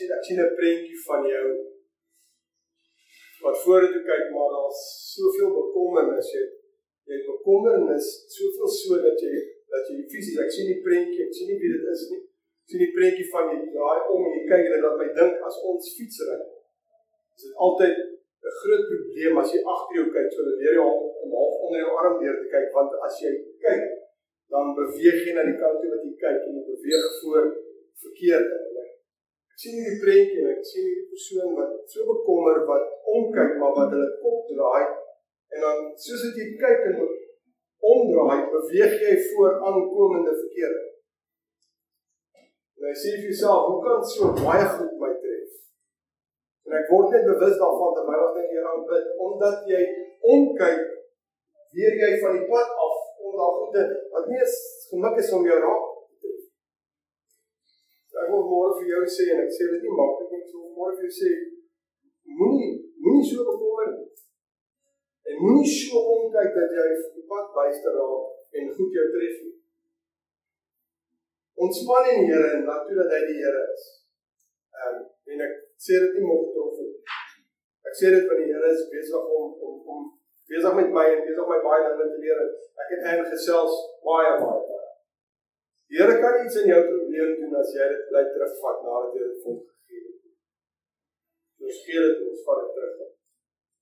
sien ek sien 'n prentjie van jou wat vorentoe kyk maar daar's soveel bekommernis. Jy jy bekommernis soveel so dat jy dat jy fisies ek sien die prentjie ek sien nie wie dit is nie. Ek sien die prentjie van jy draai om en jy kyk en dit laat my dink as ons fietsry is dit altyd 'n groot probleem as jy agter jou kyk so leer jy om, om half onder jou arm deur te kyk want as jy kyk dan beweeg jy na die kant toe wat jy kyk en jy beweeg voor verkeerd sien hierdie prentjie en ek sien hierdie persoon wat so bekommer wat omkyk maar wat hulle kop draai en dan soos dit jy kyk en omdraai beweeg jy voor aankomende verkeerde. En jy sê vir jouself, hoe kan so baie goed my tref? En ek word net bewus daarvan terwyl ek hier aan bid omdat jy omkyk weer jy van die pad af om daar goede wat nie is gemik is om jou raak wil môre vir jou sê en ek sê dit nie maklik nie, wil môre vir jou sê moenie moenie so bekommer nie. En moenie so omkyk dat jy die pad byster raak en goed jou tref nie. Ontspan in die Here en laat toe dat hy die Here is. Um, en ek sê dit nie moeg trof nie. Ek sê dit want die Here is besig om om om besig met my en besig my baie dinge te leer. Ek het eintlik gesels baie baie Die Here kan iets in jou probleem doen as jy dit bly terugvat nadat jy dit vir hom gegee het. Ons gee dit ons vat dit terug.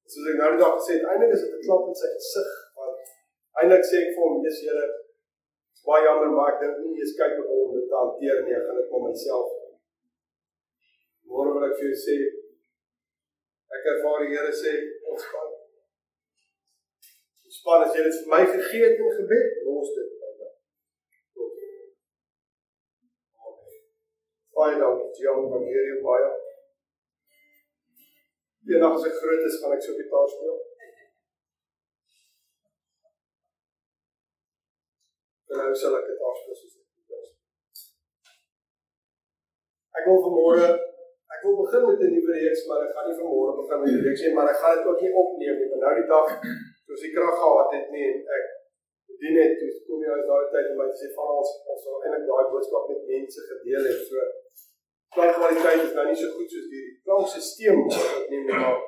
Soos ek nou die dag gesê het, eintlik is dit 'n klap in sy gesig want eintlik sê ek vir hom, "Jesus Here, is baie jammer maar ek dink nie jy kyk op hom dit hanteer nie, ek gaan dit vir myself doen." Môre wil ek vir jou sê ek ervaar die Here sê ons kan Span as jy dit vir my gegee het in gebed, los dit. Baie dankie, Jan, van hierdie baie. Eendag as ek groot is, gaan ek so gitaar speel. En nou sal ek gitaar speel soos ek wil. Ek wil vanmôre ek wil begin met 'n nuwe reeks, maar ek gaan nie vanmôre begin met die reeks nie, maar ek gaan dit ook nie opneem nie. Nou die dag, toe ons die krag gehad het nie en ek dien net toe kom jy as daai tyd om my sê van ons ons wil eintlik daai boodskap met mense gedeel het. So klankkwaliteit is nou nie so goed soos die klankstelsel wat neem maar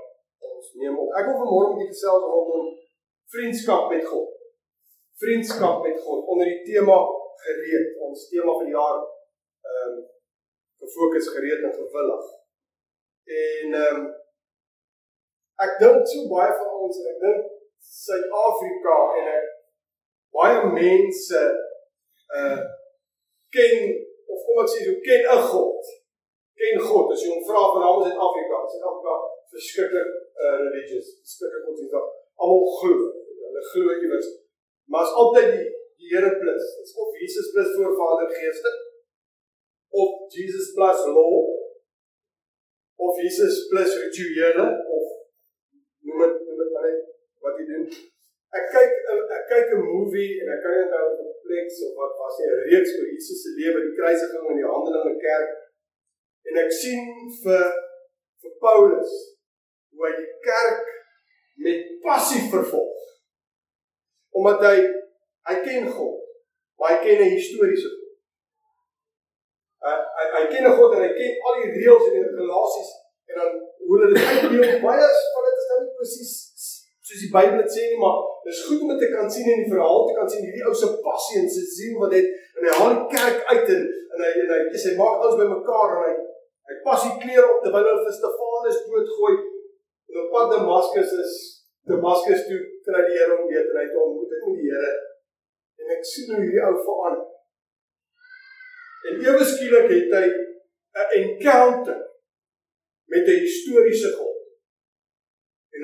ons neem op. Ek wil vanmôre met julle gesels rondom vriendskap met God. Vriendskap met God onder die tema gereed. Ons tema vir die jaar ehm um, gefokus gereed en gewillig. En ehm um, ek dink so baie van ons, ek dink Suid-Afrika en ek baie mense uh ken of kom ek sê so ken 'n God ken God. As jy hom vra van almal in Afrika, Suid-Afrika verskriklik uh, religious, verskriklik godsdienstig. Almal glo. Hulle glo iewers. Maar as altyd die die Here plus, is of Jesus plus voor Vader Geeste of Jesus plus law of Jesus plus rituele of noem dit noem dit maar net wat jy doen. Ek kyk ek kyk 'n movie en ek kan nie onthou of 'n pleks of wat was nie 'n reeks oor Jesus se lewe, die kruisiging en die Handelinge kerk En ek sien vir vir Paulus hoe hy die kerk met passie vervolg. Omdat hy hy ken God, maar hy ken 'n historiese God. Uh, hy hy ken 'n God en hy ken al die reëls en die regulasies en dan hoe hulle dit uitdeel baie van dit is nou nie presies soos die Bybel dit sê nie, maar dis goed om dit te kan sien in die verhaal te kan sien hierdie ou se passie en sy siel wat het en hy haal die kerk uit en en hy en hy, hy sê maak alles bymekaar en hy Hy pas die klere op terwyl hulle vir Stefanus doodgooi. En op pad Damaskus is Damaskus toe kry die Here hom weer en hy het ontmoet met die Here. En ek sien hoe hierdie ou verander. En ewe skielik het hy 'n encounter met 'n historiese God.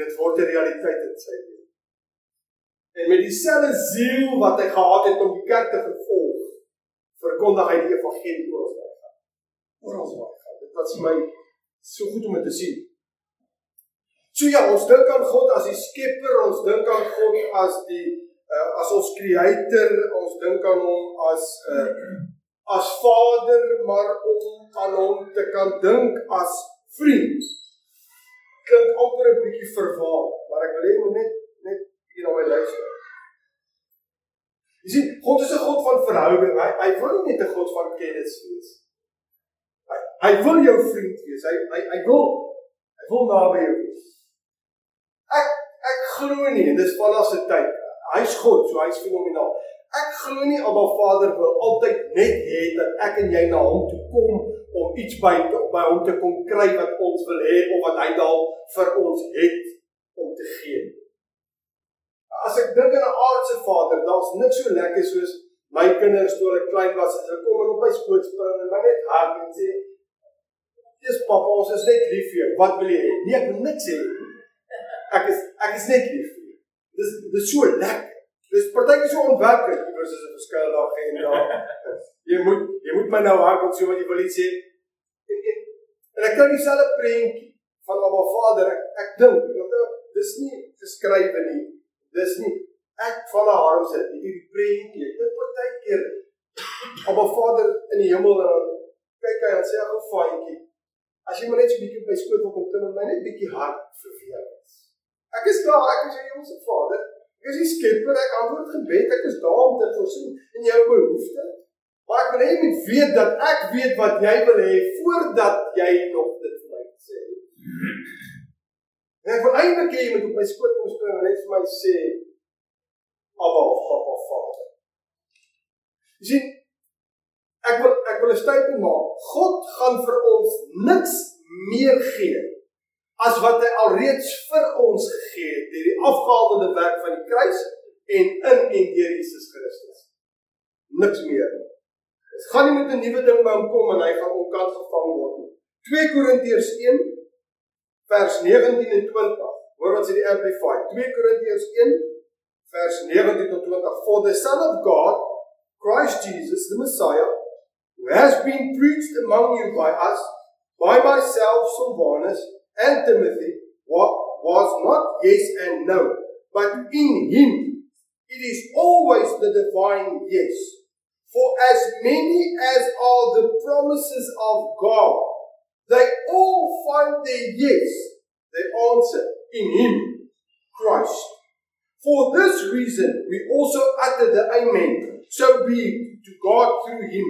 Dit word 'n realiteit in sy lewe. En met dieselfde ziel wat hy gehad het om die kerk te vervolg, verkondig hy die evangelie oor ons. Oor ons wat vir my so goed om dit te sien. So ja, ons dink aan God as die skepper, ons dink aan God as die uh, as ons creator, ons dink aan hom as 'n uh, eh, as Vader, maar om aan hom te kan dink as vriend. Klink amper bietjie verwaar, maar ek wil hê moet net net hier na my luister. Jy sien, God is 'n God verhouding. Hy hy wil nie net 'n God van kennis wees. Hy hy wil jou vriend wees. Hy hy hy wil hy wil naby jou wees. Ek ek glo nie en dis van ons se tyd. Hy's God, so hy's fenomenaal. Ek glo nie Abba Vader wil altyd net hê dat ek en jy na hom toe kom om iets by by hom te kom kry wat ons wil hê of wat hy dalk vir ons het om te gee. As ek dink aan 'n aardse vader, daar's niks so lekker soos my kinders toe hulle klein was, hulle kom en op my skoot spring en my net hak en sê: "Dis pappa, ons is net lief vir jou. Wat wil jy hê?" Nee, ek wil niks hê. Ek is ek is net lief vir jou. Dis dis so lekker. Dis partykeer so onwerklik, iewers is 'n verskil daar geen daar. Jy moet jy moet my nou hak en so wat jy wil sê. En, en, en ek kan dieselfde prentjie van Abba Vader ek ek dink dis nie geskrywe nie. Dis nie ek van 'n harm sit hierdie prentjie. Ek dink partykeer Abba Vader in die hemel en dan kyk hy en sê ag 'n faantjie. As jy maar net so 'n bietjie op my skoot wil kom klim en my net bietjie hart verweer. Ek is daar, ek is jou hemelse Vader. Ek is die skepper, ek antwoord gebed, ek is daar om te voorsien in jou behoeftes. Maar ek wil hê jy moet weet dat ek weet wat jy wil hê voordat jy nog dit vir my sê. En ek wil eintlik hê jy moet op my skoot kom spring en net vir my sê Abba, Papa, Vader. Jy sien ek wil ek wil 'n statement maak. God gaan vir ons niks meer gee as wat hy alreeds vir ons gegee het deur die afgehandelde werk van die kruis en in en deur Jesus Christus. Niks meer. Dit gaan nie met 'n nuwe ding by hom kom en hy gaan onkant gevang word nie. 2 Korintiërs 1 vers 19 en 20. Hoor wat sê die Amplified. 2 Korintiërs 1 vers 19 tot 20. For the Son of God, Christ Jesus, the Messiah, who has been preached among you by us, by myself, Silvanus, and Timothy was not yes and no, but in him it is always the divine yes. For as many as are the promises of God, they all find their yes, their answer in him, Christ. For this reason, we also utter the Amen. So be to God through him,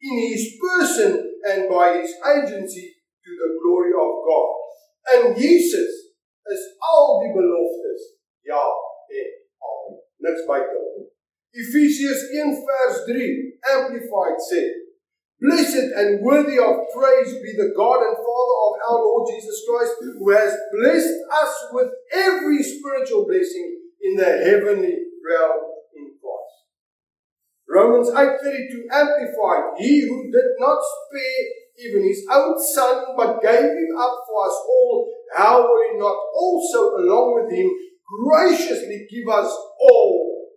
in his person and by his agency, to the glory of God. In Jesus is al die beloftes ja en amen. Niks buite hom. Efesiërs 1 vers 3 amplified sê Blessed and worthy of praise be the God and Father of our Lord Jesus Christ who has blessed us with every spiritual blessing in the heavenly realm in Christ. Romans 8:32 amplified he who did not spare even his own son, but gave him up for us all, how will he not also, along with him, graciously give us all?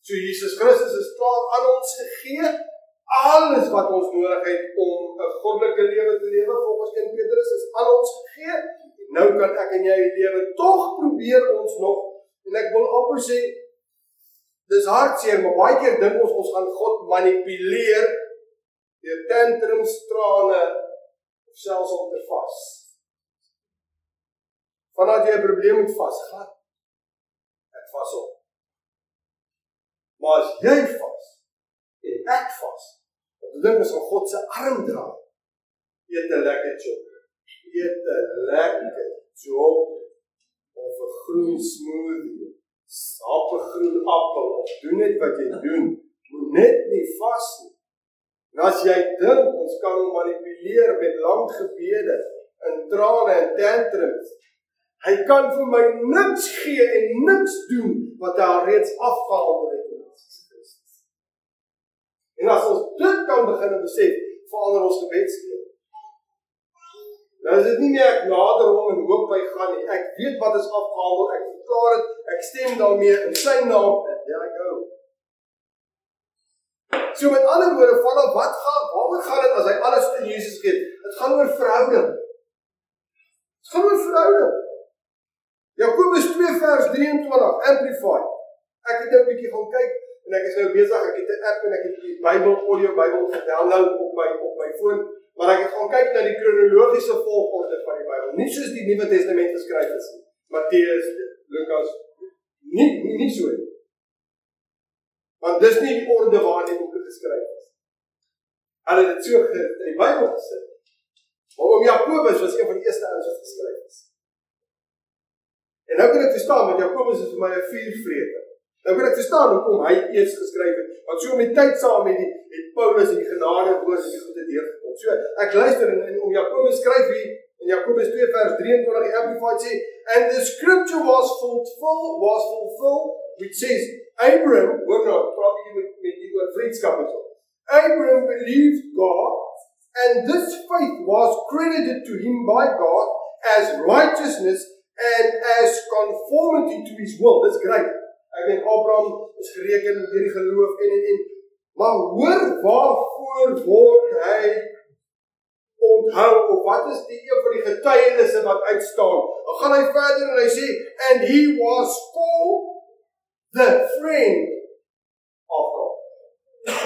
So Jesus Christus is klaar aan ons gegee alles wat ons nodig het om 'n goddelike lewe te lewe volgens 1 Petrus is aan ons gegee. Nou kan ek en jy lewe tog probeer ons nog en ek wil amper sê dis hartseer maar baie keer dink ons ons gaan God manipuleer deur tantrums, trane of selfs om te vas. Vandat jy 'n probleem met vasgat, ek vas op. Maar as jy vas en ek vas, dan dink ons aan God se arm dra. Eet 'n lekker chop. Eet 'n lekker chop of 'n groen smoothie. Sap 'n groen appel of doen net wat jy doen. Moet net nie vas nie. En as jy dink ons kan hom manipuleer met lang gebede en trane en tantrums, hy kan vir my niks gee en niks doen wat hy alreeds afgehandel het in Jesus Christus. En as ons dit kan begin besef, verander ons gebedslewe. Nou is dit nie meer ek nader hom en hoop hy gaan nie. Ek weet wat is afgehandel. Ek verklaar dit. Ek stem daarmee in sy naam there I go. So met ander woorde, vanaf wat gaan waaroor gaan dit as hy alles in Jesus gee? Dit gaan oor verhouding. Dit gaan oor verhouding. Jakobus 2 vers 23 amplify. Ek het nou 'n bietjie gaan kyk en ek is nou besig, ek het 'n app en ek het die Bybel audio Bybel gedownload op my op my foon, maar ek het gaan kyk na die kronologiese volgorde van die Bybel. Nie soos die Nuwe Testament geskryf is nie. Matteus, Lukas, nie nie, nie so nie. Want dis nie die orde waarin die boeke geskryf is. Hulle het dit so in die Bybel gesit. Maar oom Jakobus was een van die eerste ouens wat geskryf het. En nou kan ek verstaan want Jakobus is vir my 'n vuurvreter. Nou kan ek verstaan hoekom hy eers geskryf het, want so met tyd saam met die het Paulus en die genade woord en die goeie deurgekom. So ek luister en, en om Jakobus skryf hier in Jakobus 2 vers 23 die Amplified sê and the scripture was fulfilled was fulfilled which says Abraham, hoor nou, probably met met die woord vriendskap en so. Abraham believed God and this faith was credited to him by God as righteousness and as conformity to his will. Dis great. Ek meen Abraham is gereken deur die geloof en en en maar hoor waarvoor word hy onthou of wat is die een van die getuienisse wat uitstaan? Dan gaan hy verder en hy sê and he was called friend of God.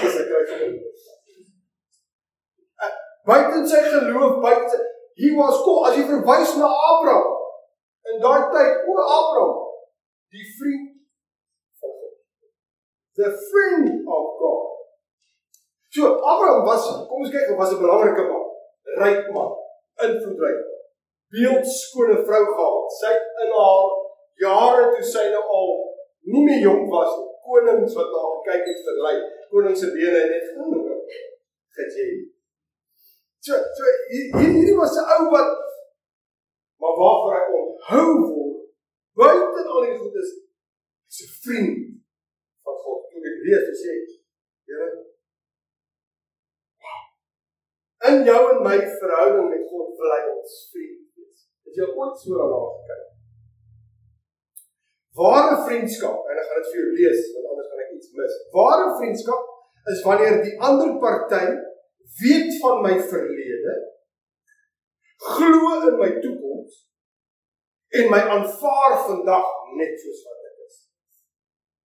Dis 'n groot ding. Buiten sy geloof, buiten he was called as jy verwys na Abraham in daai tyd o Abraham die vriend van God the friend of God so Abraham was kom ons kyk was 'n belangrike man ryk man invloedryk beeldskone vrou gehad sy in haar jare toe sy nou al nie meer jonk was nie konings wat na haar gekyk het verlei koning se bene het net gesê so so hierdie was 'n ou wat maar waarvoor hy onthou word buite al die goedes is 'n vriend van God. Toe ek lees en sê, Here, in jou en my verhouding met God wil hy ons vriend wees. Het jy ooit so daarna gekyk? Ware vriendskap, en ek gaan dit vir jou lees want anders gaan ek iets mis. Ware vriendskap is wanneer die ander party weet van my verlede, glo in my toekoms en my aanvaar vandag net soos wat ek is.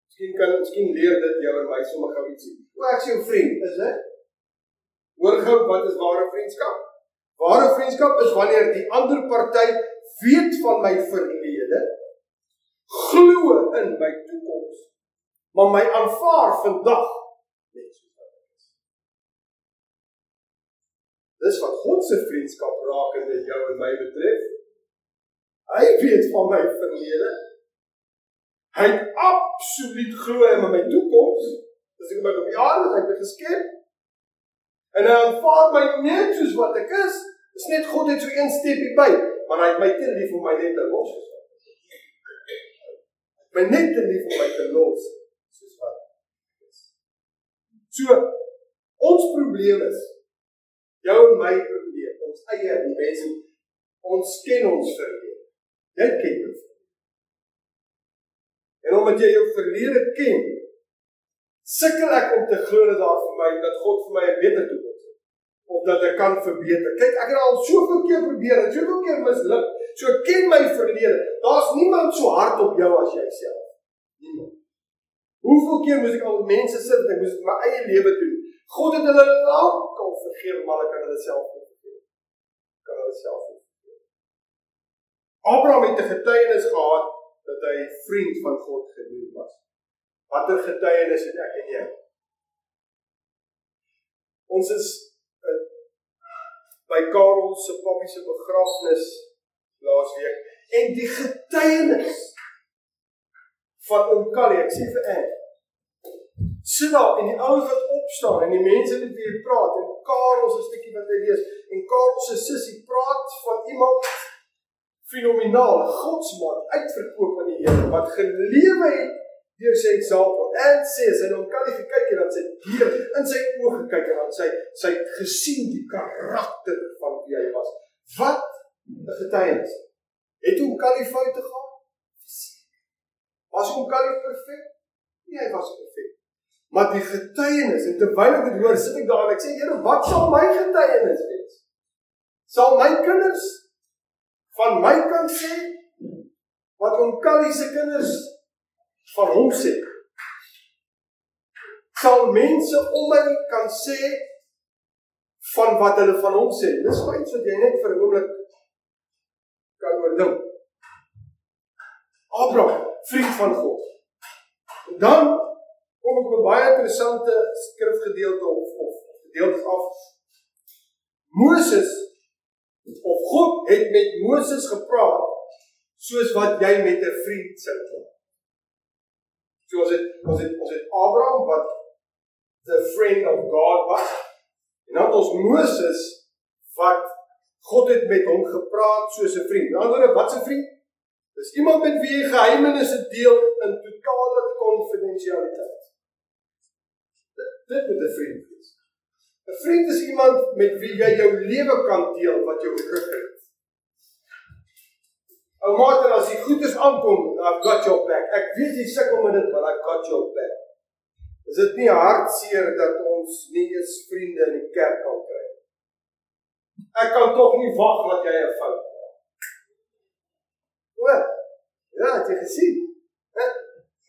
Miskien kan miskien leer dit jou en my sommer gou ietsie. O, ek is jou vriend, is dit? Hoor gou wat is ware vriendskap? Ware vriendskap is wanneer die ander party weet van my verlede, glo in my toekoms, maar my aanvaar vandag net soos wat ek is. Dis wat God se vriendskap rakende jou en my betref. Hy weet van my verlede. Hy het absoluut glo in my toekoms. As ek my op jare het hy geskep. En hy aanvaar my net soos wat ek is. Dis net God het so een stepie by, maar hy het my te lief om my net te los. My net te lief om my te los soos wat ek is. So ons probleem is jou en my probleem, ons eie mense ons ken ons verlede. Jy ken jou. En omdat jy jou verlede ken, sukkel ek om te glo dat daar vir my dat God vir my 'n beter toekoms of dat ek kan verbeter. Kyk, ek het al soveel keer probeer en soveel keer misluk. So ek ken my verlede. Daar's niemand so hard op jou as jouself. Niemand. Hoeveel keer moes ek al met mense sit en ek moes my eie lewe doen? God het hulle lank al vergeef, maar ek kan hulle self nie vergeef. Kan hulle self nie. Abraham het 'n getuienis gehad dat hy vriend van God genoem was. Watter getuienis het ek en jy? Ons is by Karel se pappie se begrafnis laasweek en die getuienis van oom Callie, ek sê vir ek sit daar en die ouens wat opstaan en die mense met wie hy praat en Karel se stukkie wat hy lees en Karel se sussie praat van iemand fenomenaal godsman uitverkoop aan die Here wat gelewe het deur sy eksampel en sê as hy hom kan nie gekyk en dan sy deur in sy oë gekyk en dan sy sy gesien die karakter van wie hy was. Wat 'n getuienis. Het hom kan nie foute gehad was hom kan nie perfek nie hy was perfek maar die getuienis en terwyl ek dit hoor sit ek daar en ek sê Here wat sal my getuienis wees? Sal my kinders van my kant sê wat om Callie se kinders van hom sê. Sal mense om my kan sê van wat hulle van hom sê. Dis baie iets wat jy net vir 'n oomblik kan oordink. Abraham, vriend van God. En dan kom ek op 'n baie interessante skrifgedeelte of of gedeeltes af. Moses of God het met Moses gepraat soos wat jy met 'n vriend sou praat. So ons het ons het ons het Abraham wat the friend of God was. En dan ons Moses wat God het met hom gepraat soos 'n vriend. Nou ander wat 'n vriend? Dis iemand met wie jy geheimenisse deel in totale konfidensialiteit. Dit dit moet 'n vriend wees. 'n Vriend is iemand met wie jy jou lewe kan deel wat jou rug het. Ou maat, as jy goed is aankom, I've got your back. Ek weet jy sukkel met dit, maar I've got your back. Is dit nie hartseer dat ons nie eens vriende in die kerk kan kry nie? Ek kan tog nie wag dat jy 'n fout Hoor. Ja, het jy gesien? Hè?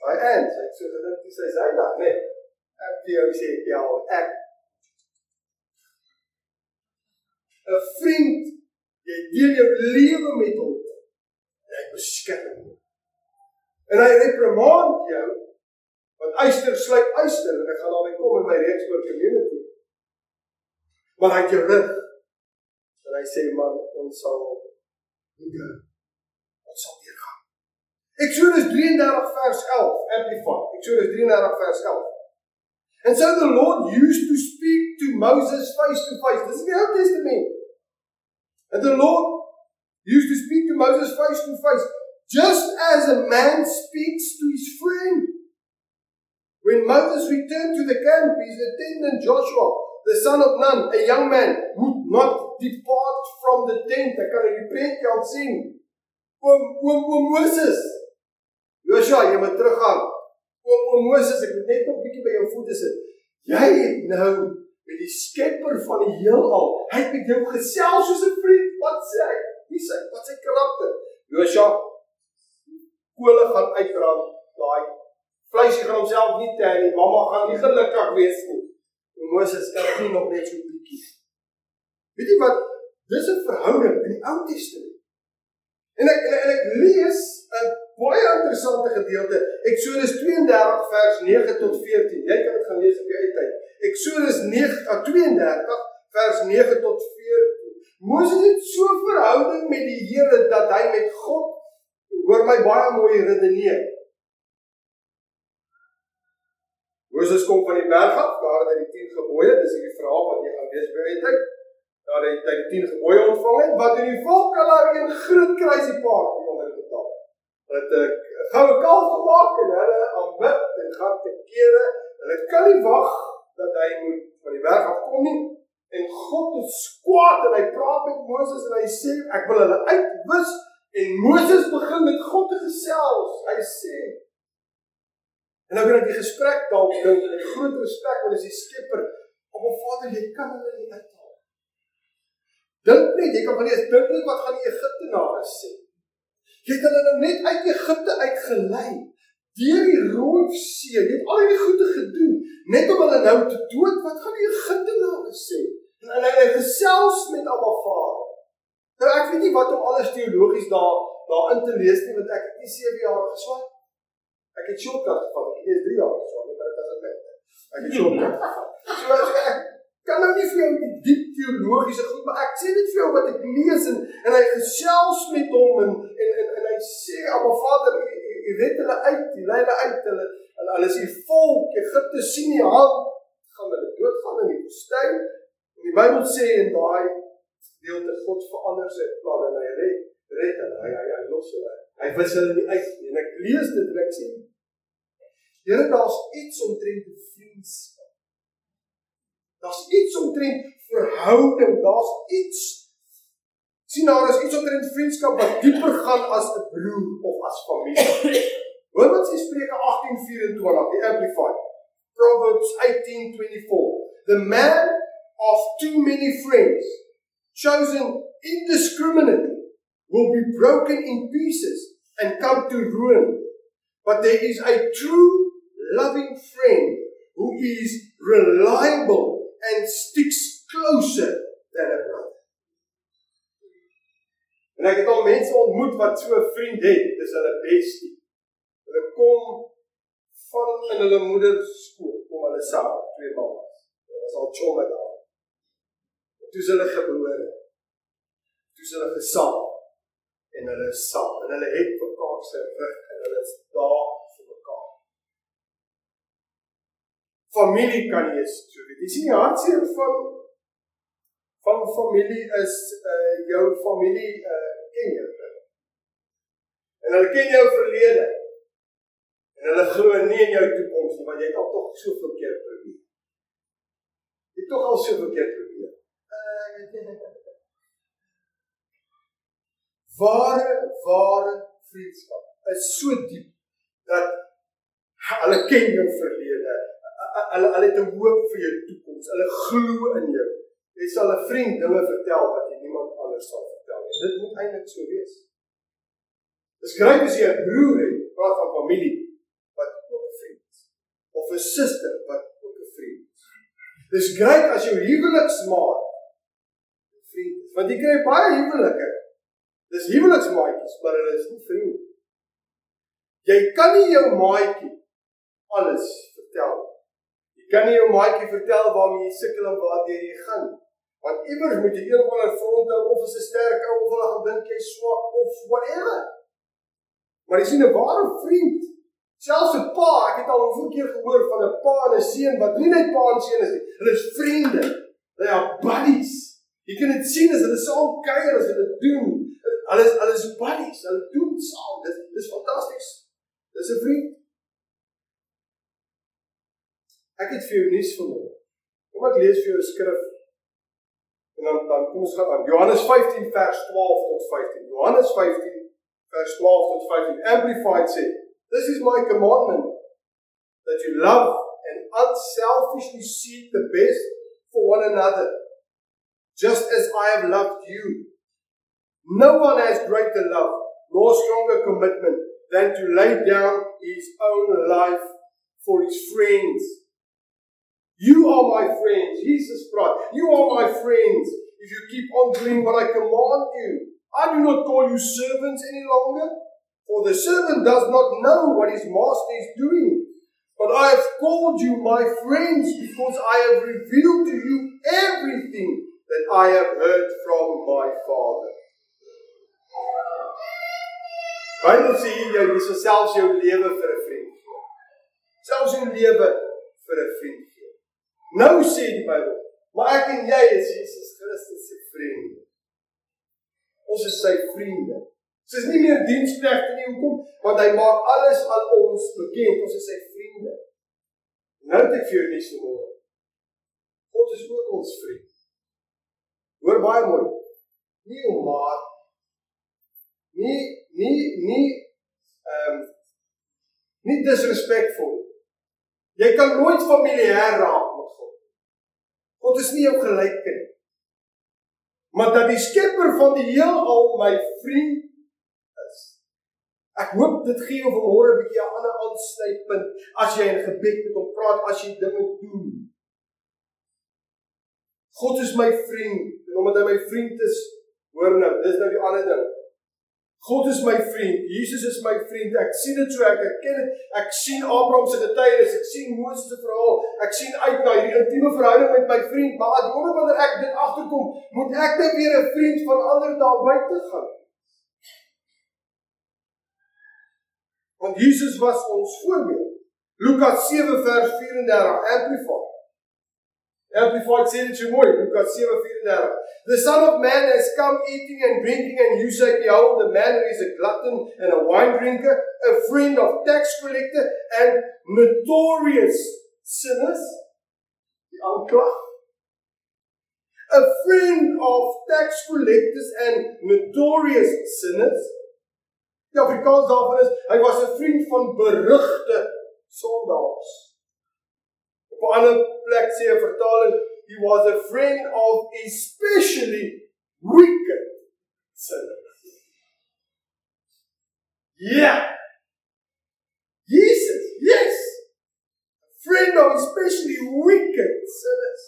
Hy en sy sê dit sy sê daar, nee. Ek vir jou sê ja, ek 'n vriend, jy deel jou lewe met hom. Hy beskerm jou. En hy reprimand jou want eister sluit eister en ek gaan daarmee kom in my reeks oor community. Maar hy het jou rug. En hy sê man, ons sal gaan ons sal weer gaan. Exodus 33 vers 11 amplified. Exodus 33 vers 11. And so the Lord used to speak to Moses face to face. This is the Old Testament. And the Lord used to speak to Moses face to face, just as a man speaks to his friend. When Moses returned to the camp, his attendant Joshua, the son of Nun, a young man, would not depart from the tent. Ek kan 'n prentjie al sien oom oom oom Moses. Joshua, jy moet teruggaan. Oom oom Moses, ek moet net 'n bietjie by jou voete sit. Jy het nou met die skepper van die heelal. Hy het met jou gesels soos 'n vriend. Wat sê hy? Wie sê wat sy karakter? Joshua kole gaan uitbrand. Daai vleisie gaan homself nie tel nie. Mamma gaan nie gelukkig wees nie. Moses kan nie nog net so bietjie. Weet jy wat? Dis 'n verhouding in die Ou Testament. En ek en ek lees 'n baie interessante gedeelte, Eksodus 32 vers 9 tot 14. Jy kan dit gaan lees op jou eie tyd. Eksodus 9 32 vers 9 tot 14. Moses het so 'n verhouding met die Here dat hy met God hoor my baie mooi redeneer. Moses kom van die berg af, daar het hy die 10 gebooie, dis 'n verhaal wat jy gaan lees by jou tyd dat hy tyd die 10 gebooie ontvang het wat in die volk al een groot kruisie paart onder betaal. Dat 'n goue kalf gemaak en hulle aanbid en gaan te kere. Hulle kan nie wag dat hy moet van die berg af kom nie. En God is kwaad en hy praat met Moses en hy sê ek wil hulle uitwis en Moses begin met God te gesels. Hy sê En nou kan ek die gesprek dalk dink met groot respek want as die skepper op 'n Vader jy kan hulle nie uit Dink net, jy kan van eers dink net wat gaan die Egiptenare sê. Jy het hulle nou net uit Egipte uitgelei deur die Rooi See. Jy het al die goeie gedoen net om hulle nou te dood. Wat gaan die Egiptenare sê? En hulle het gesels met Abba Vader. Nou ek weet nie wat om alles teologies daar daarin te lees nie want ek het nie 7 jaar geswaai. Ek het shortcut gevat. Ek het 3 jaar geswaai, maar dit is oké. Ek het shortcut. So ek kan nou nie vir jou die diep teologiese goed, maar ek sê net vir jou wat ek lees en en hy gesels met hom en en en, en hy sê, "Aba Vader, u red hulle uit, u lei hulle uit hulle hulle is die volk Egipte sien die hand gaan hulle doodgaan in die woestyn." En die Bybel sê in daai gedeelte God verander sy planne en hy red red hulle. Hy hy, hy los hulle. Hy wys hulle nie uit nie. En ek lees dit en ek sê, Here, daar's iets omtrent vriendskap Daar's iets omtrent verhouding, daar's iets sien daar is iets omtrent vriendskap wat dieper gaan as 'n broer of as familie. Hoor wat sê Spreuke 18:24, die amplified. Proverbs 18:24. The man of too many friends, chosen indiscriminately, will be broken in pieces and come to ruin. But there is a true loving friend who is reliable and sticks closer than a brother. En ek het al mense ontmoet wat so 'n vriend het, dis hulle bestie. Hulle kom van in hulle moeder skool kom hulle saam, twee mamas. Dit was al chomme daar. Toe hulle gebore. Toe hulle gesaam en hulle is saam en hulle het mekaar se rug en hulle is daar vir mekaar. Familie kan jy so weet. Jy sien die hartseer van van familie is uh jou familie uh ken jou. En hulle ken jou verlede. En hulle glo nie in jou toekoms nie, want jy het al tog soveel keer probeer. Jy het tog al soveel keer probeer. Ware ware vriendskap is so diep dat hulle ken jou verlede. Hulle hulle het 'n hoop vir jou toekoms. Hulle glo in jou. Jy sal 'n vriend dinge vertel wat jy niemand anders sal vertel nie. Dit moet eintlik so wees. Dis grait as jy 'n broer het, praat van familie of 'n suster wat ook 'n vriend is. Dis grait as jou huweliksmaat 'n vriend is. Want jy kry baie huwelike. Dis huweliksmaatjies, maar hulle is nie vriende. Jy kan nie jou maatjie alles vertel. Jy kan nie jou maatjie vertel waarmee jy sukkel en waar jy gaan. Want iewers moet jy een of ander front hou of is 'n sterk ou of hulle gaan dink jy's swak of whatever. Maar jy sien 'n ware vriend Selfs 'n pa, ek het al hoeveel keer gehoor van 'n pa en 'n seun wat nie net pa en seun is nie. Hulle is vriende. They are buddies. Jy kan dit sien as hulle saam kuier as hulle doen. Hulle is hulle is buddies. Hulle doen saam. Dit dis fantasties. Dis 'n vriend. Ek het vir jou nuus vanmôre. Kom ek lees vir jou 'n skrif. En dan dan kom ons gaan aan Johannes 15 vers 12 tot 15. Johannes 15 vers 12 tot 15. Amplified sê This is my commandment that you love and unselfishly seek the best for one another, just as I have loved you. No one has greater love nor stronger commitment than to lay down his own life for his friends. You are my friends, Jesus Christ. You are my friends if you keep on doing what I command you. I do not call you servants any longer for the servant does not know what his master is doing. But I have called you my friends because I have revealed to you everything that I have heard from my Father. Bybel sê hier jy is selfs jou lewe vir 'n vriend gee. Selfs jou lewe vir 'n vriend gee. Nou sê die Bybel, maar ek en jy is Jesus Christus se vriende. Ons is sy vriende. Ons is nie meer diensknegte nie, hoekom? Want hy maak alles aan ons bekend. Ons is sy vriende. Nou het ek vir jou nuus vanmôre. God is ook ons vriend. Hoor baie mooi. Nie om maar nie nie nie ehm um, nie disrespekvol. Jy kan nooit familiêr raak met God. God is nie jou gelyke nie. Maar dat die skepper van die heelal my vriend Ek hoop dit gee jou vanmôre 'n bietjie 'n ander aansluitpunt as jy in gebed met hom praat, as jy dinge doen. God is my vriend en omdat hy my vriend is, hoor nou, dis nou die ander ding. God is my vriend. Jesus is my vriend. Ek sien dit so, ek erken dit. Ek sien Abraham se getuienis, ek sien Moses se verhaal. Ek sien uit na hierdie intieme verhouding met my vriend, maar as wanneer ek dit agterkom, moet ek net weer 'n vriend van ander daar buite gaan. Want Jesus was ons voorbeeld. Lukas 7 vers 34 Amplified. Amplified sê dit so mooi, Lukas 7:34. The son of man has come eating and drinking and you say behold the man is a glutton and a wine drinker, a friend of tax collector and notorious sinners. Die aanklag. A friend of tax collectors and notorious sinners. Die Afrikaans daarvan is hy was 'n vriend van berugte sondaars. Ander plek sê 'n vertaling he was a friend of especially wicked sinners. Ja. Jesus, yes. A friend of especially wicked sinners.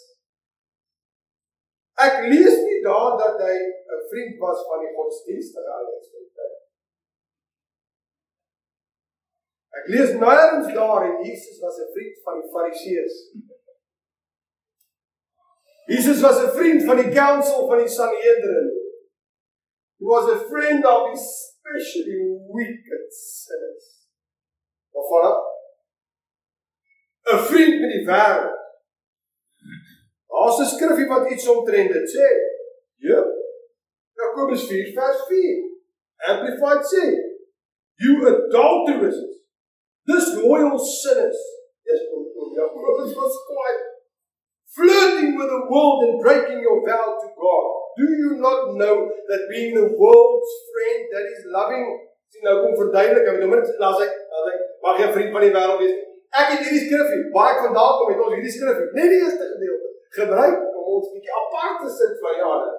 Ek lees nie daar dat hy 'n vriend was van die godsdienstige ouens nie. Ek lees nêrens daar en Jesus was 'n vriend van die Fariseërs. Jesus was 'n vriend van die council van die Sanhedrin. He was a friend of especially wicked sinners. Waarvan? 'n Vriend met die wêreld. Daar's 'n skrifgie wat iets omtrent dit sê. Ja. Jakobus 4 vers 4. Amplified sê, "You adulterers, disloyal sinners." Yes, Jakobus was quite flirting with the world and breaking your vow to God. Do you not know that being the world's friend that is loving sien nou kom verduidelik, ek bedoel net laat hy laat hy mag jy vriend van die wêreld wees. Ek het hierdie skrifgie, baie vandaan kom het ons hierdie skrifgie, net die eerste gedeelte gebruik om ons bietjie apart te sit van jare.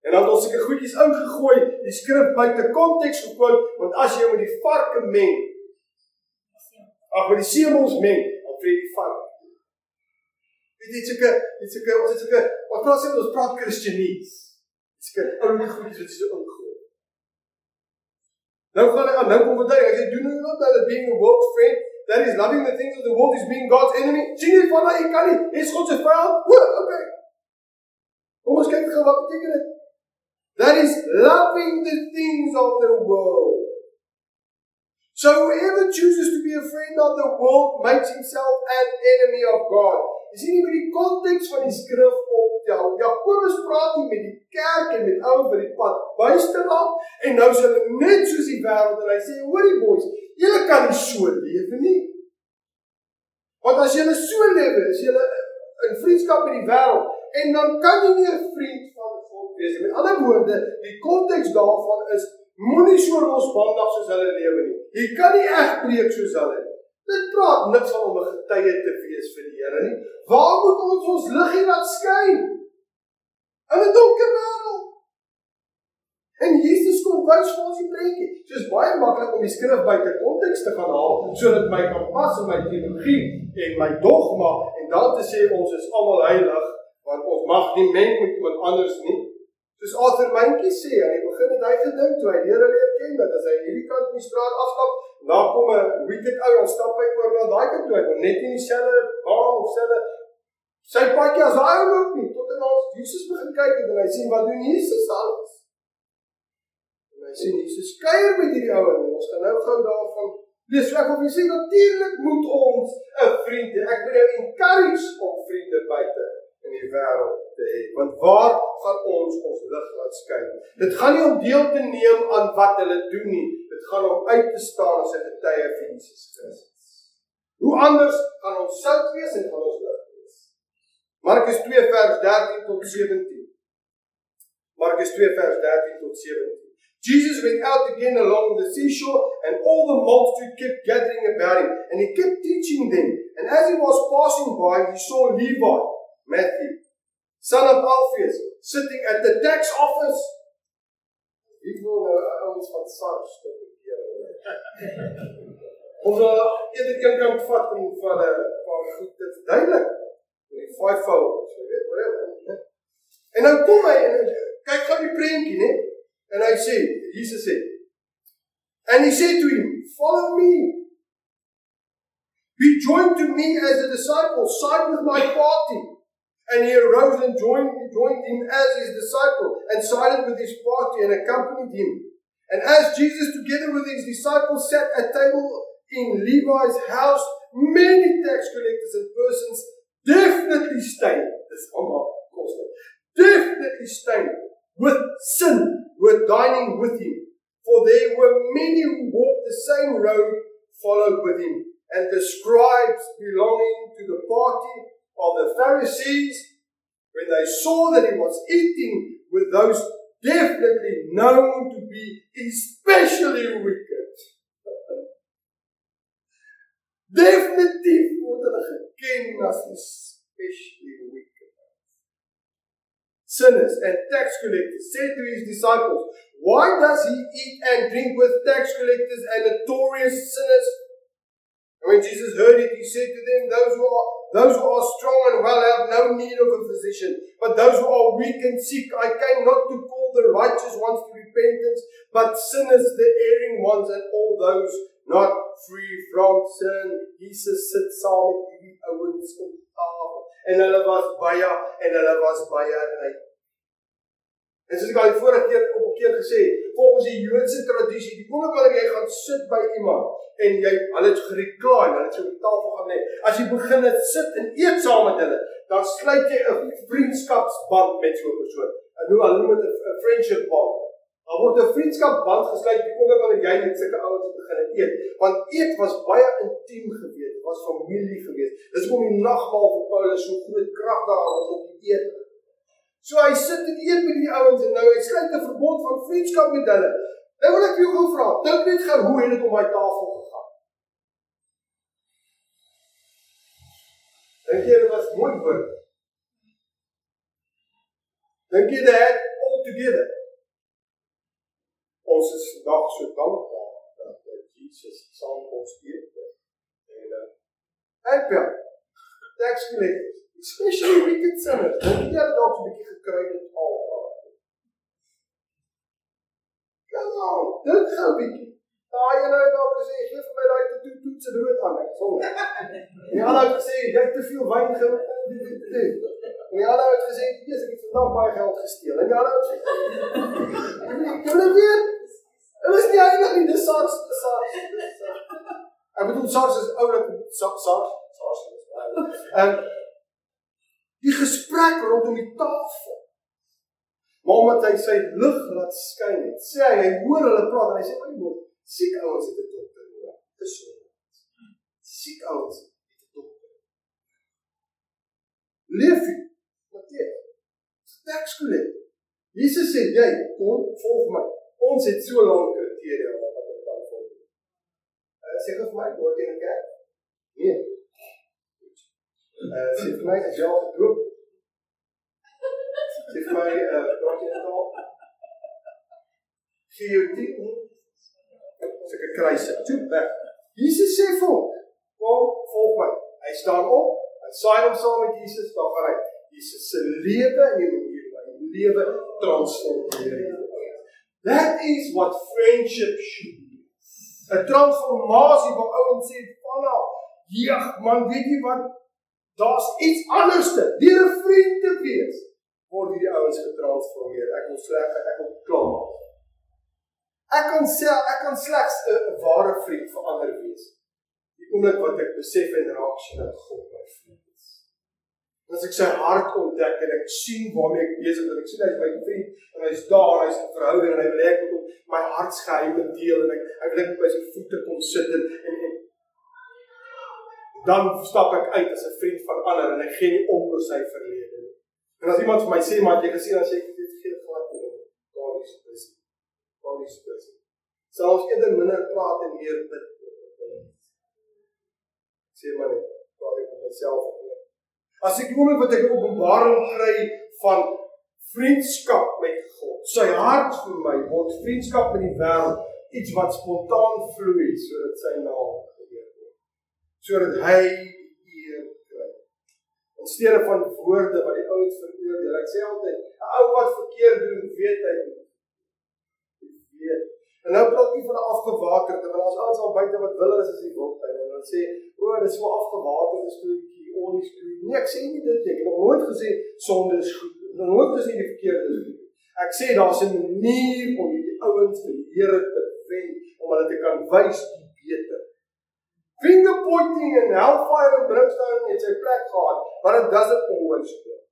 En dan het ons seker goedjies ingegooi, die skrif buite konteks gekoop, want as jy met die varke meng, ag met die seemons meng, dan vreet die vark. Dit is seker, is seker, ons is seker, wat praat ons praat Christianies. Dit is seker ou goedjies wat so ingooi. Nou gaan ek aan nou kom verduidelik, as jy doen nie wat hulle being a world friend that is loving the things of the world is being God's enemy. Sien jy van daai kan nie. Dis God se vyand. O, okay. Kom ons kyk gou wat beteken dit. That is loving the things of the world. So whoever chooses to be a friend of the world makes himself an enemy of God. Sien nie met die konteks van die skrif optel. Jakobus praat hier met die kerk en met ouens wat die pad buiste raak en nou is hulle net soos die wêreld en hy sê hoorie boys, Julle kan nie so lewe nie. Want as jy so lewe, is jy in vriendskap met die wêreld en dan kan jy nie 'n vriend wees. Met ander woorde, die konteks daarvan is moenie so losbandig soos hulle lewe nie. Jy kan nie reg preek soos hulle nie. Dit praat niks van om 'n getuie te wees vir die Here nie. Waar moet ons ons liggie laat skyn? In 'n donker wêreld. En Jesus kom wys vir ons die prentjie. So is baie maklik om die skrif buite konteks te gaan haal sodat my kan pas in my teologie en my dogma en dan te sê ons is almal heilig want ons mag nie meng met iemand anders nie. Soos Arthur Mentjie sê aan die begin het hy gedink toe hy leer leer ken dat as hy hierdie kant op die straat afstap, dan kom 'n wicked ou en stap hy oor na daai kant toe. Hy kom net in dieselfde baan of selfde sy padjie as hy loop nie tot en ons Jesus begin kyk en hy sien wat doen Jesus alles. Hy sê Jesus kuier met hierdie ou en ons gaan nou gou daarvan lees. So ek wil vir sê natuurlik moet ons 'n vriend hê. Ek wil jou encourage om vriende buite in die wêreld te hê. Want waar gaan ons ons lig laat skyn? Dit gaan nie om deel te neem aan wat hulle doen nie. Dit gaan om uit te staan as 'n getuie vir Jesus Christus. Hoe anders gaan ons sout wees en gaan ons lig wees? Markus 2 vers 13 tot 17. Markus 2 vers 13 tot 17. Jesus went out again along the seashore, and all the multitude kept gathering about him, and he kept teaching them. And as he was passing by, he saw Levi, Matthew, son of Alphaeus, sitting at the tax office. Wie wil nou ouens van SARS tot bekeer word? Ons uh, eerder een kant vat om vir hulle paar goed te verduidelik. Die five fold, jy weet, whatever. En nou kom hy en kyk gou die prentjie, né? And I said, Jesus said, and he said to him, Follow me. Be joined to me as a disciple, side with my party. And he arose and joined, joined him as his disciple, and sided with his party and accompanied him. And as Jesus, together with his disciples, sat at table in Levi's house, many tax collectors and persons definitely stained, this Omar, oh of course, definitely stained with sin were dining with him. For there were many who walked the same road, followed with him. And the scribes belonging to the party of the Pharisees, when they saw that he was eating with those definitely known to be especially wicked. Definitief word hulle geken as especially wicked. sinners and tax collectors, said to his disciples, Why does he eat and drink with tax collectors and notorious sinners? When Jesus heard it, he said to them, Those who are those who are strong and well have no need of a physician, but those who are weak and sick, I came not to call the righteous ones to repentance, but sinners, the erring ones, and all those not free from sin. Jesus sit saam met hierdie ouens op tafel en hulle was baie en hulle was baie ryk. En soos ek al die vorige keer op 'n keer gesê, volgens die Joodse tradisie, die oomblik wanneer jy gaan sit by iemand en jy hulle het gerecline, hulle het so op tafel gaan lê. As jy begin het sit en eet saam met hulle, dan sluit jy 'n vriendskapsband met so 'n persoon. En hoe hulle noem dit 'n friendship bond. Daar word 'n vriendskapsband gesluit die oomblik wanneer jy met sulke ouens begin eet, want eet was baie intiem geweest, dit was familie geweest. Dis hoekom die nagmaal vir Paulus so groot krag daar was op die eet. So hy sit en eet met die ouens en nou hy sluit 'n verbond van vriendskap met hulle. Nou wil ek jou gou vra, dink net gou hoe het dit op my tafel gegaan? Dink jy dit was mooi voor? Dink jy dit all together? Ons is vandag so dankbaar dat Jesus saam ons eet en uh, help jou. Thanks collectors, especially wicked sinners. Dink jy dit dalk 'n bietjie gekry het al? Come on, dink gou 'n bietjie. Daai ene het dalk gesê, "Geef vir my daai toe toe se brood aan my." Sonder. En die ander het gesê, "Jy het te veel wyn gedrink." En die ander het gesê, "Jesus, ek het vandag baie geld gesteel." En die ander het gesê, "Jy wil weet, dit is nie eintlik nie, dis SARS, dis SARS." Ek bedoel SARS is oulik SARS, SARS. En die gesprek rondom die tafel Maar omdat hy sy lig laat skyn het, sê hy hy hoor hulle praat en hy sê my moed, siek ouens het 'n dokter nodig. Dis so. Siek ouens het 'n dokter. Leef jy? Matteus. Teks skool. Jesus sê jy kom volg my. Ons het so lank kriteria wat ons kan volg. Hy sê vir my word jy 'n kerk? Nee. Uh, sê vir my as jy al gedoop Sê vir my, uh, praat jy dit al? Gee jou tien. Sulke kruise. Toe weg. Jesus sê vir hom, kom, volg my. Hy staan op, hy saai hom saam met Jesus, daar gaan hy. Jesus se lewe en die manier hoe hy lewe transformeer. That is what friendship should be. 'n Transformasie waar ouens sê, "Vanna, ja, man, weet jy wat? Daar's iets anderste. Deur 'n vriend te wees." word hierdie ouens getransformeer. Ek wil sleg ek wil klaar maak. Ek kan sê ek kan slegs 'n ware vriend vir ander wees. Die oomblik wat ek besef en raak sien dat God my vriend is. As ek sy hart ontdek en ek sien waarmee ek besig is, ek sien hy's my vriend en hy's daar, hy's 'n verhouding en hy wil hê ek moet my hartsgeheime deel en ek hy wil net by sy voete kom sit en en, en dan stap ek uit as 'n vriend van ander en ek gee nie om oor sy verlede En as iemand vir my sê maar jy gesien as jy dit gee glad nie. Daar is dit. Daar is dit. Selfs eerder minder praat en meer bid. Sê maar net, praat ek met myself op. As ek hoor wat ek openbaring kry van vriendskap met God. Sy hart vir my word vriendskap met die wêreld iets wat spontaan vloei sodat sy naam. Sodat hy in steede van woorde wat die ouens veroordeel. Ek sê altyd, 'n ou wat verkeerd doen, weet hy nie. Weet. En nou praat jy van 'n afgewaterde, want ons ouens al buite wat wil is as die wildtuin en dan sê, "O, oh, dis so afgewaterde storieetjie, olie storie." Nee, ek sê nie dit nie. Ek het nog nooit gesê sonde is goed. Ek het nog nooit gesê die verkeerde is goed. Ek sê daar's 'n manier om hierdie ouens vir die Here te wen om hulle te kan wys die beter. Finger pointing and hellfire and brimstone het sy plek gehad, but it doesn't always work.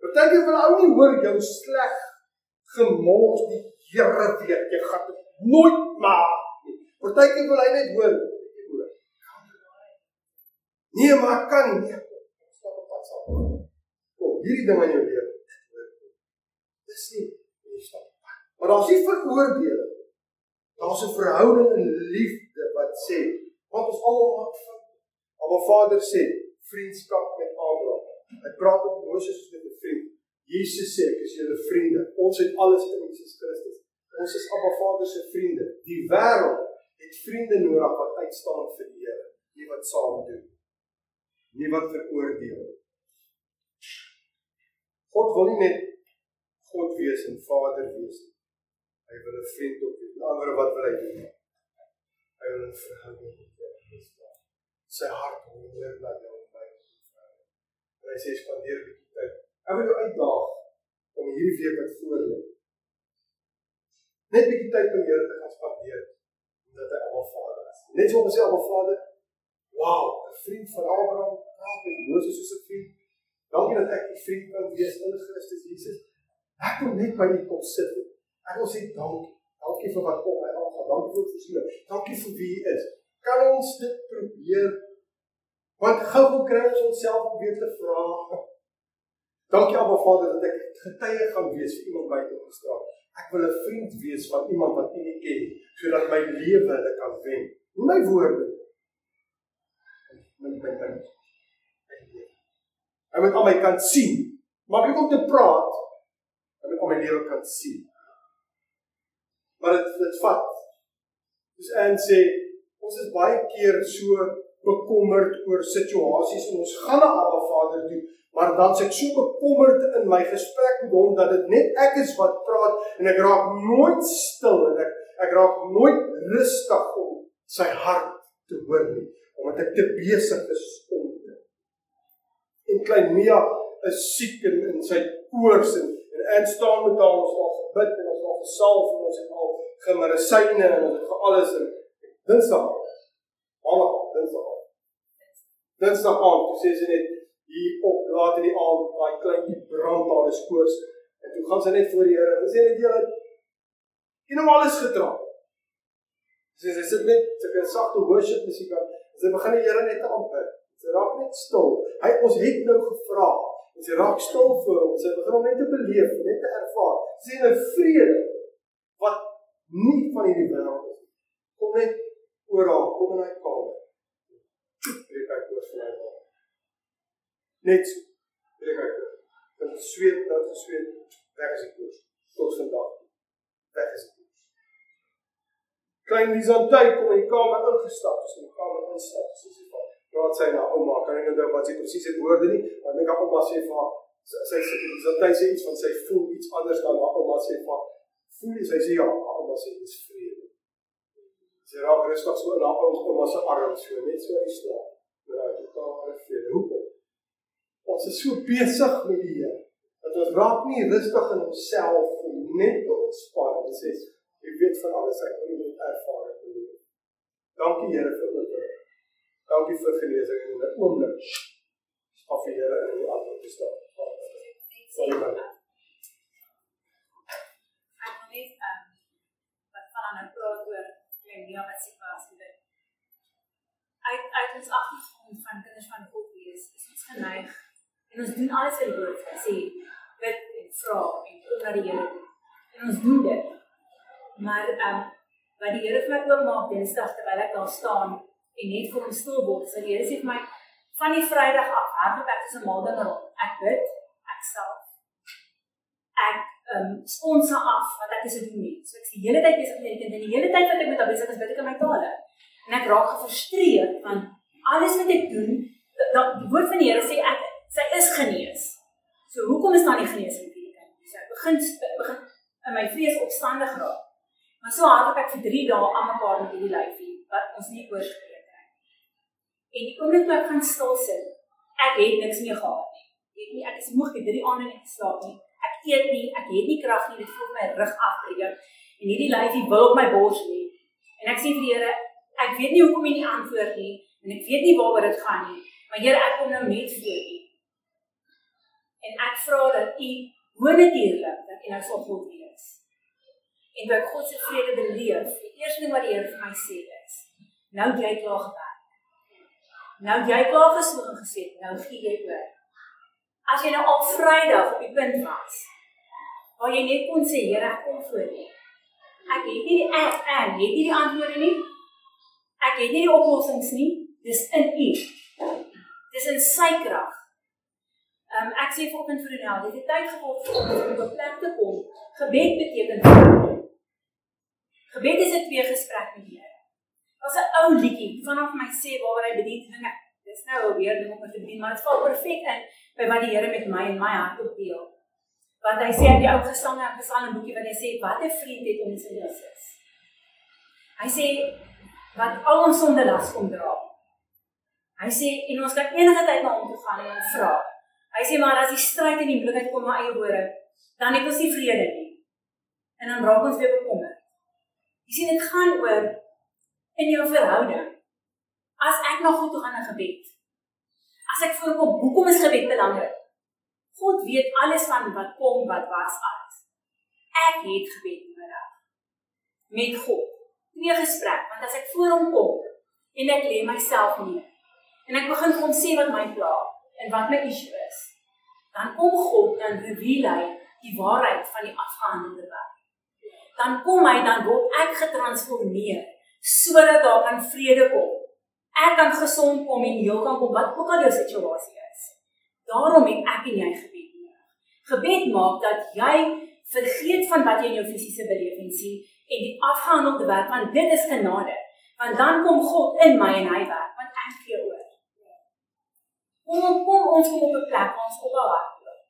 Partyke wil ou nie hoor jou sleg gemors die Here weet jy gaan dit nooit maak nie. Partyke wil hy net hoor Nee, maar kan nie. Stap op pad saam. Kom, hierdie ding in jou lewe. Dis nie jy stap. Maar daar's nie veroordeling. Daar's 'n verhouding in liefde wat sê, want ons almal maak foute. Maar Vader sê, vriendskap met Abraham. Hy praat met Moses as met 'n vriend. Jesus sê, ek is julle vriende. Ons het alles in Jesus Christus. Ons is Abba Vader se vriende. Die wêreld het vriende nodig wat uitstaan vir die Here, nie wat saam doen. Nie wat veroordeel. God wil nie net God wees en Vader wees nie. Hy wil 'n vriend ook wees. Ander wat wil hy doen? Hy wil 'n verhouding met jou hê. Sy hart honger na jou by vrou. En hy sê spandeer 'n bietjie tyd. Ek wil jou uitdaag om hierdie week wat voor lê. Net bietjie tyd met die Here te gaan spandeer omdat hy Abba Vader is. Net so om sê Abba Vader, wow, 'n vriend van Abraham, praat met Moses soos 'n vriend. Dankie dat ek 'n vriend kan wees in Christus Jesus. Ek wil net by U kom sit. Ek wil sê dankie. Dankie vir wat kom my. Dankie vir voorsiening. Dankie vir wie U is. Kan ons dit probeer? Want gou kry ons onsself om weer te vra. Dankie Abba Vader dat ek getuie gaan wees vir iemand buite op die straat. Ek wil 'n vriend wees van iemand wat U nie ken sodat my lewe hulle kan wen. Nie my woorde nie. My my. Ek moet al my kan sien. Maklik om te praat. Ek moet al my lewe kan sien. Maar dit dit vat. Dis en sê ons is baie keer so bekommerd oor situasies en ons gaan na Abba Vader toe maar dan sê ek so bekommerd in my gesprek met hom dat dit net ek is wat praat en ek raak nooit stil en ek ek raak nooit rustig om sy hart te hoor nie omdat ek te besig is om te en klein Mia is siek in in sy koors en en staan met haar ons al gebid en ons al gesalf en ons het al gemedisyne en ons het vir alles in Dinsdag al Dinsdag Dinsdag aan sê sy net hier op laat in die aand daai kleintjie brand daar is koors en toe gaan sy net voor die Here en sê net jy nou alles getrap. Sy sê sy sit net sy kan sagte worship musiek aan. Sy begin die Here net aanbid. Sy raak net stil. Hy ons het nou gevra en sy raak stil voor hom. Sy begin hom net te beleef, net te ervaar. Het 'n vrede nie van hierdie wêreld is. Kom net oor haar, kom in haar kamer. Ek kyk oor vir haar net so. Wil ek uit. Dan sweet dan gesweet weg as ek koers tot vandag. Weg is dit. Klein Lisantay kom in die kamer ingestap, sy in die kamer instap, sy sê vir praat sy na ouma, kan ek nou wat sy presies het woorde nie, maar ek dink ouma sê vir haar sy sê Lisantay sê iets van sy voel iets anders dan wat ouma sê vir voel jy sy sê ja, ouma sê dis vrede. Sy raak rustig so in haar ouma se arm so net so hy slaap. Ja, dit kan maar vrede. Hoekom? ons is so besig met die Here dat ons raak nie rustig in onsself om net te ontspan en sê jy weet van alles ek wil net ervaar het nie. Dankie Here vir dit. Dankie vir genesing in 'n oomblik. Af die Here in die antwoord te stel. Sorry man. Ek net ehm wat van nou praat oor klein Mia wat se was en dit. Uit uit ons agtergrond van kinders van God wees, is ons geneig En ons doen alles wat die woord sê. Bid en vra en kom na die Here. En ons doen dit. Maar um, wat die Here vir my oopmaak Dinsdag terwyl ek daar staan en net vir hom stil word, sê die Here sê vir my van die Vrydag af, hardloop ek tussen maandag en rond. Ek bid, ek sal ek ehm um, sponsor af wat ek is te doen nie. So ek sê die hele tyd besig met die kind en die hele tyd wat ek met hom besig is, bid ek in my tale. En ek raak gefrustreerd van alles wat ek doen, dat die woord van die Here sê ek sy is genees. So hoekom is daar nie genesing vir die kind? Sy begin begin in my vrees opstandig raak. Maar so hardloop ek vir 3 dae aan mekaar met hierdie lyfie wat ons nie oorspreek nie. En die oomblik toe ek gaan stil sit, ek het niks meer gehad nie. Ek weet nie ek is moeg die 3 aande nie geslaap nie. Ek eet nie, ek het nie krag nie, dit voel my rug afbreek. En hierdie lyfie wil op my bors lê. En ek sê vir die Here, ek weet nie hoekom jy nie antwoord nie en ek weet nie waaroor dit gaan nie. Maar Here, ek kom nou net voor U en ek vra dat u bonatuurlik dat u nou sal God wees. En dat God se vrede beleef. Die eerste ding wat die Here vir my sê is: Nou jy klaar gewerk. Nou jy klaar gesond gesê, nou gee jy oor. As jy nou al Vrydag op die punt was waar jy net kon sê Here, ek kom voor U. Ek het nie die ek en het nie die antwoorde nie. Ek het nie die oplossings nie. Dis in U. Dis in sy krag. Ehm um, ek sê vanoggend vir Ronel, dit het tyd geword vir ons om op 'n plek te kom. Gebed beteken Gebed is 'n twee gesprek met die Here. Was 'n ou liedjie vanaf my sê waar hy bedien dinge. Dis nou weer ding om te bedien, maar dit val perfek in by wat die Here met my en my hart op deel. Want hy sê in die ou gesange, in Psalm boekie wat hy sê wat 'n vriend het ons in Jesus. Hy sê wat al ons sonde las kom dra. Hy sê en ons kan enige tyd na hom toe gaan en hom vra. Hy sê maar as die stryd en die moeilikheid kom na eie woorde, dan het ons nie vrede nie. En dan raak ons weer bekommerd. Jy sien dit gaan oor in jou verhouding. As ek na God toe gaan in gebed. As ek voor kom, hoekom is gebed belangrik? God weet alles van wat kom, wat was alles. Ek het gebed nodig. Met God. Nie gesprek, want as ek voor hom kom en ek lê myself neer en ek begin hom sê wat my pla en wat my issue is, dan kom God dan reveal hy die waarheid van die afgehandelde werk. Dan kom hy dan word ek getransformeer sodat daar kan vrede kom. Ek kan gesond kom en heel kan kom wat ook al jou situasie is. Daarom het ek en jy gebed nodig. Gebed maak dat jy vergeet van wat jy in jou fisiese belewing sien en die afgehandelde werk want dit is genade. Want dan kom God in my en hy werk want ek gee oor. Kom kom ons kom op 'n plek ons ophou hardloop.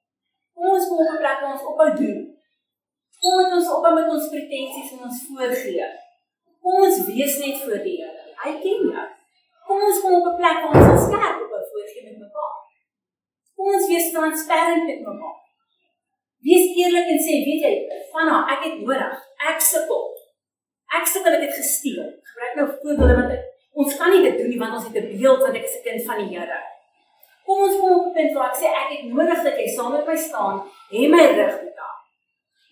Kom ons kom op 'n plek ons ophou doen. Kom ons ophou met ons pretensies en ons voorgee. Kom ons wees net voor die Here. Hy ken jou. Kom op 'n plek waar ons ons skerp ophou voorgee met mekaar. Kom ons wees transparant met mekaar. Wees eerlik en sê, weet jy, vanna, ek het nodig. Ek sukkel. Ek sukkel ek het gesteel. Gebruik nou voorbeelde want ons kan nie dit doen nie want ons het 'n beeld want ek is 'n kind van die Here. Kom ons kom op 'n punt waar ek sê ek het nodig dat jy saam met my staan, hê my rug betaal.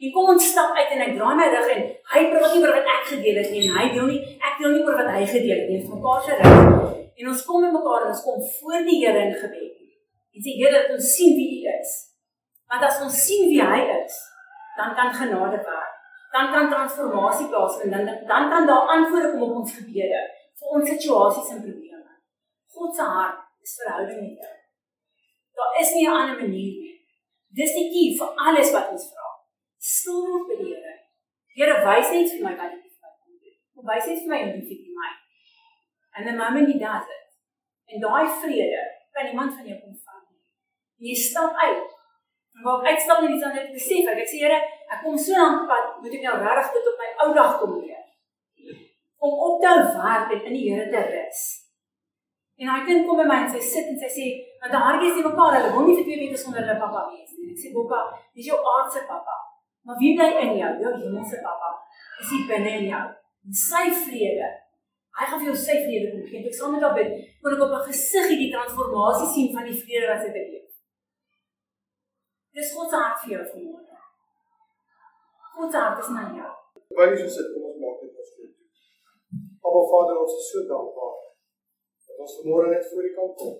En kom ons stap uit en ek draai my rug en hy praat nie oor wat ek gedeel het nie en hy deel nie ek deel nie oor wat hy gedeel het nie, ons mekaar se rug. En ons kom met mekaar en ons kom voor die Here in gebed. En sê Here, ons sien wie U is. Want as ons sien wie hy is, dan kan genade werk. Dan kan transformasie plaasvind en dan dan kan daar antwoorde kom op ons gebede vir ons situasies en probleme. God se hart is verhouding met jou. Daar is nie 'n ander manier nie. Dis die key vir alles wat ons vra. Stil word by die Here. Here wys net vir my wat ek moet doen. Wys net vir my hoe dit vir my. And the moment he does it, en daai vrede kan iemand van jou kom vang. Jy stap uit. En waar ek uitstap net iets aan net besef ek, ek sê Here, ek kom so lank pad, moet ek nou regtig dit op my ou dag kom leer. Om op te werk en in die Here te rus. En hy kind kom by my en sy sit en sy sê, want die hartjies die mekaar, hulle wil nie vir twee weke sonder hulle pappa wees nie. Ek sê, "Bokka, dis jou aardse pappa. Maar wie bly in jou? Jou hemelse pappa. Is hy binne in jou? En sy vrede. Hy gaan vir jou sy vrede kom gee. Ek sal met daardie kon ek op 'n gesig hierdie transformasie sien van die vrede wat sy beleef. Dis God se hart vir jou vanmôre. God se hart is na jou. Wanneer jy so sit, kom ons maak dit ons goed. Aba Vader, ons is so dankbaar ons vanmôre net voor U kan kom.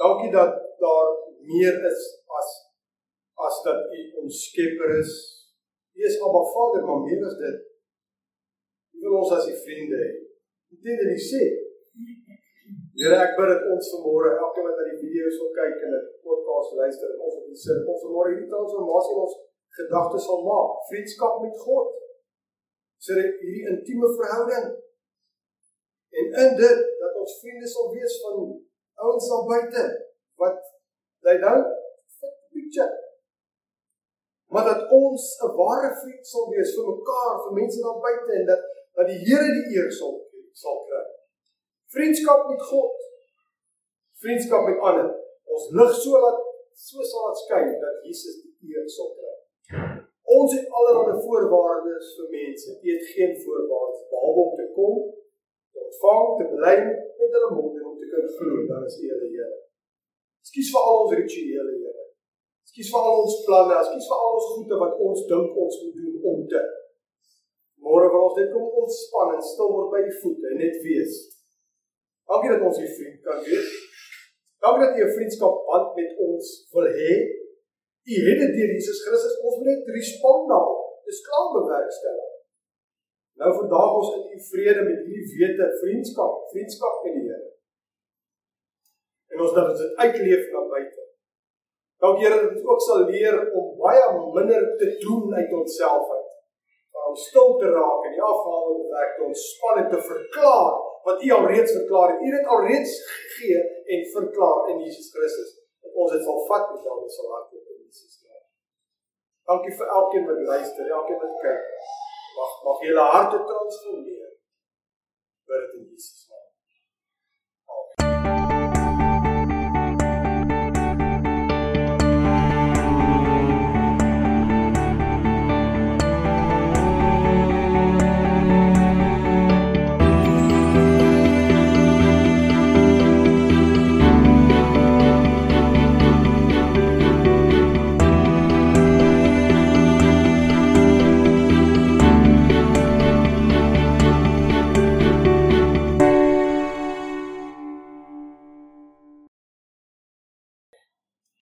Dankie dat daar meer is as as dat U ons skepper is. U is Abba Vader, maar meer as dit. Wil ons as U vriende hê. Dit wat U sê. Here, ek bid dat ons vanmôre elkeen wat na die video's wil kyk en 'n podcast luister en ons die sin ons vanmôre hierdie transformasie in ons gedagtes sal maak. Vriendskap met God. Sodat hierdie intieme verhouding en in dit ons vriende sal wees van ouens daar buite wat they don't fit the picture. Maar dat ons 'n ware vriend sal wees vir mekaar, vir mense daar buite en dat dat die Here die eer sal sal kry. Vriendskap met God. Vriendskap met ander. Ons lig so dat so sal dit skyn dat Jesus die eer sal kry. Ons het allerlei voorwaardes vir mense. Dit het geen voorwaardes behalwe om te kom ontvang te bly met hulle mond en om te kan glo dan is die Here. Ekskuus vir al ons rituele Here. Ekskuus vir al ons planne, ekskuus vir al ons goede wat ons dink ons moet doen om te. Môre wil ons net kom ontspan en stil word by U voete en net wees. Dankie dat ons U vriend kan wees. Dankie dat U 'n vriendskap band met ons wil hê. U het dit deur Jesus Christus ons moet net respond daarop. Dis klaar bewerkstellig. Nou vandag ons in u vrede met hierdie wete vriendskap, vriendskap met die Here. En ons dat dit uitleef na buite. Dankie Here dat ons ook sal leer om baie minder te doen uit onsself uit om stil te raak en ja Vader om werk te ontspan en te verklaar wat U alreeds verklaar het. U het dit alreeds gegee en verklaar in Jesus Christus. Dat ons dit sal vat met al ons harte in Jesus naam. Dankie vir elkeen wat luister, elkeen wat kyk. Mag mag julle harte transformeer. Bid dit in Jesus naam.